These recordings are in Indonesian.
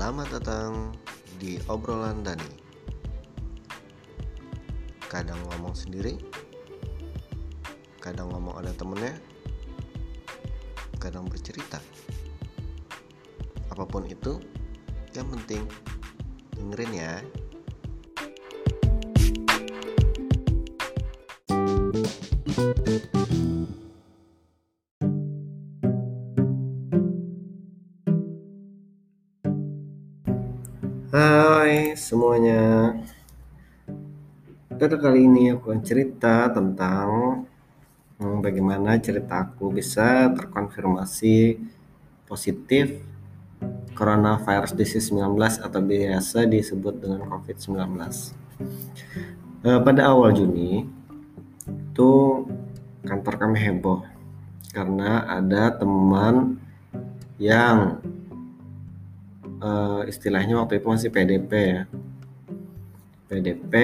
Selamat datang di obrolan Dani. Kadang ngomong sendiri, kadang ngomong ada temennya, kadang bercerita. Apa pun itu, yang penting dengerin ya. Hai semuanya. Pada kali ini aku akan cerita tentang hmm, Bagaimana cerita aku bisa terkonfirmasi positif Coronavirus disease 19 atau biasa disebut dengan COVID-19 eh, Pada awal Juni itu kantor kami heboh karena ada teman yang uh, istilahnya waktu itu masih PDP ya. PDP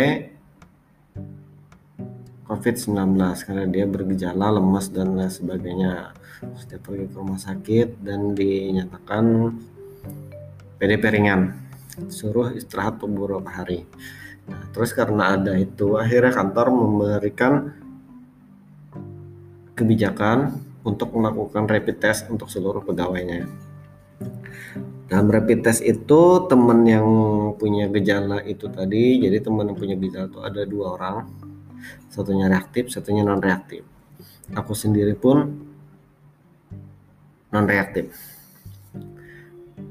COVID-19 karena dia bergejala lemas dan lain sebagainya. Sudah pergi ke rumah sakit dan dinyatakan PDP ringan. Suruh istirahat beberapa hari. Nah, terus karena ada itu akhirnya kantor memberikan kebijakan untuk melakukan rapid test untuk seluruh pegawainya dalam rapid test itu teman yang punya gejala itu tadi, jadi teman yang punya gejala itu ada dua orang, satunya reaktif, satunya non reaktif. Aku sendiri pun non reaktif.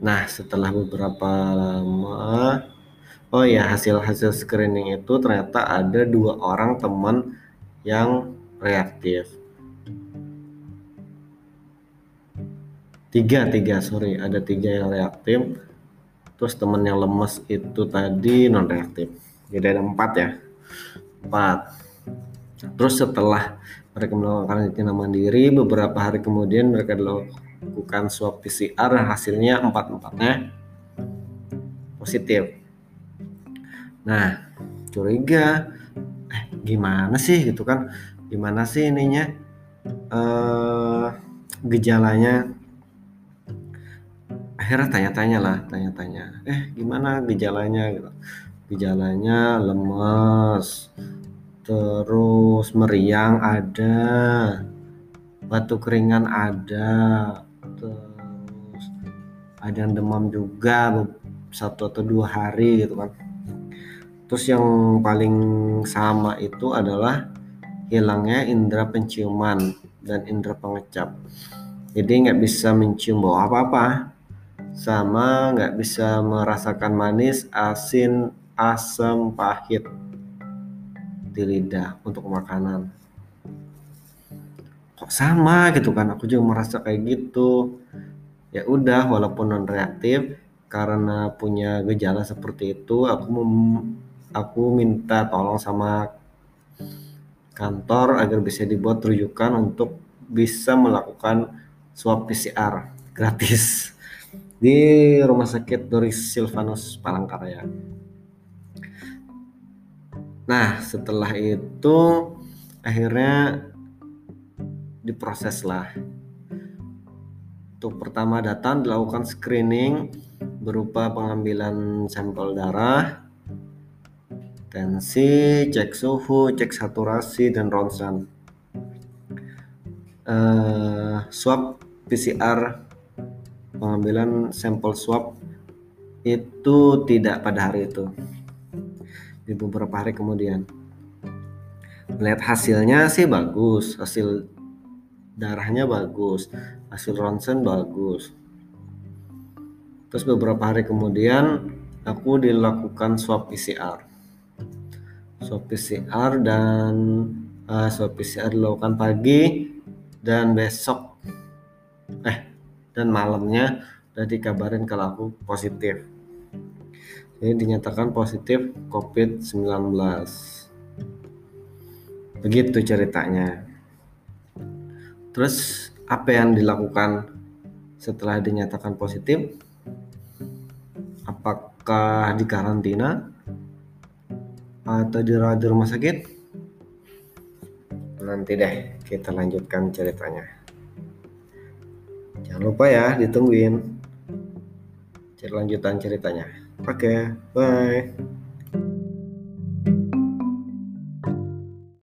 Nah setelah beberapa lama, oh ya hasil hasil screening itu ternyata ada dua orang teman yang reaktif tiga tiga sorry. Ada tiga yang reaktif. Terus temen yang lemes itu tadi non reaktif jadi ada empat ya? Empat. Terus setelah mereka melakukan karantina mandiri beberapa hari kemudian mereka dilakukan swab PCR hasilnya empat empatnya positif. Nah curiga. Eh gimana sih gitu kan? Gimana sih ininya? Eh, gejalanya akhirnya tanya-tanya lah tanya-tanya eh gimana gejalanya? Gitu. Gejalanya lemes terus meriang ada batuk ringan ada terus ada yang demam juga satu atau dua hari gitu kan. Terus yang paling sama itu adalah hilangnya indera penciuman dan indera pengecap. Jadi nggak bisa mencium bau apa-apa sama nggak bisa merasakan manis, asin, asam, pahit di lidah untuk makanan. Kok sama gitu kan? Aku juga merasa kayak gitu. Ya udah, walaupun non reaktif, karena punya gejala seperti itu, aku mem aku minta tolong sama kantor agar bisa dibuat rujukan untuk bisa melakukan swab PCR gratis di Rumah Sakit Doris Silvanus Palangkaraya. Nah, setelah itu akhirnya diproses lah. Untuk pertama datang dilakukan screening berupa pengambilan sampel darah, tensi, cek suhu, cek saturasi, dan ronsen. Uh, swab PCR pengambilan sampel swab itu tidak pada hari itu. Di beberapa hari kemudian. Melihat hasilnya sih bagus hasil darahnya bagus hasil ronsen bagus. Terus beberapa hari kemudian aku dilakukan swab PCR swab PCR dan uh, swab PCR dilakukan pagi dan besok dan malamnya udah dikabarin kalau aku positif. Jadi dinyatakan positif COVID-19 begitu ceritanya. Terus apa yang dilakukan setelah dinyatakan positif? Apakah di karantina atau dirawat di rumah sakit? Nanti deh kita lanjutkan ceritanya Jangan lupa ya ditungguin. lanjutan ceritanya. Oke, okay, bye.